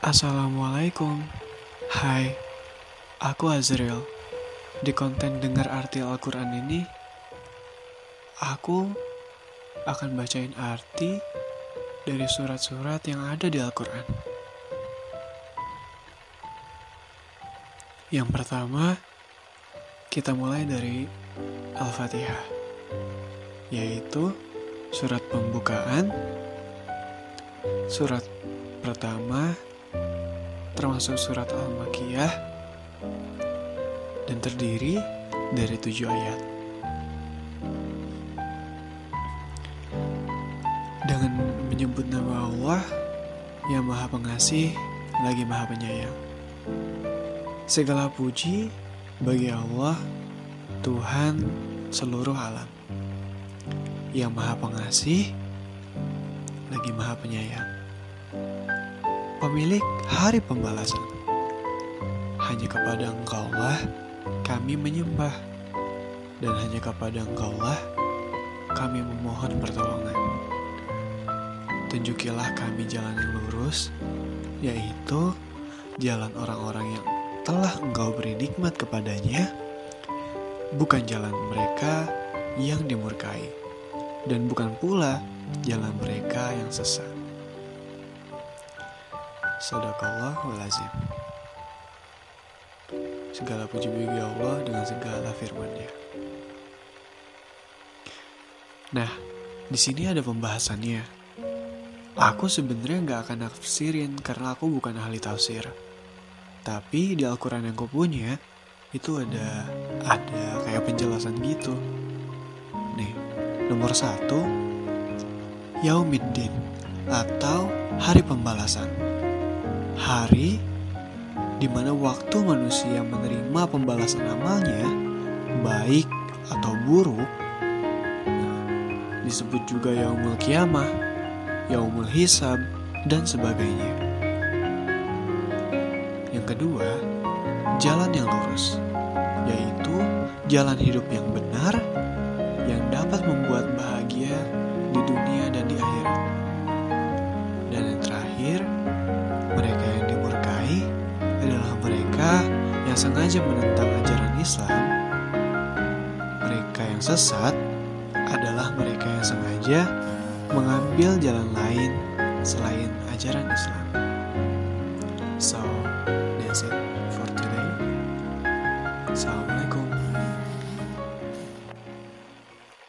Assalamualaikum. Hai, aku Azril. Di konten dengar arti Al-Quran ini Aku akan bacain arti dari surat-surat yang ada di Al-Quran. Yang pertama, kita mulai dari Al-Fatihah Yaitu surat pembukaan Surat pertama termasuk surat Al-Makiyah dan terdiri dari tujuh ayat. Dengan menyebut nama Allah yang Maha Pengasih lagi Maha Penyayang. Segala puji bagi Allah, Tuhan seluruh alam. Yang Maha Pengasih lagi Maha Penyayang pemilik hari pembalasan. Hanya kepada Engkau lah kami menyembah, dan hanya kepada Engkau lah kami memohon pertolongan. Tunjukilah kami jalan yang lurus, yaitu jalan orang-orang yang telah Engkau beri nikmat kepadanya, bukan jalan mereka yang dimurkai, dan bukan pula jalan mereka yang sesat. Sadaqallah walazim Segala puji bagi Allah dengan segala firman-Nya. Nah, di sini ada pembahasannya. Aku sebenarnya nggak akan nafsirin karena aku bukan ahli tafsir. Tapi di Al-Quran yang aku punya, itu ada ada kayak penjelasan gitu. Nih, nomor satu, Yaumiddin atau hari pembalasan hari di mana waktu manusia menerima pembalasan amalnya, baik atau buruk, disebut juga yaumul kiamah, yaumul hisab, dan sebagainya. Yang kedua, jalan yang lurus, yaitu jalan hidup yang benar yang dapat membuat yang sengaja menentang ajaran Islam, mereka yang sesat adalah mereka yang sengaja mengambil jalan lain selain ajaran Islam. So, that's it for today. Salam.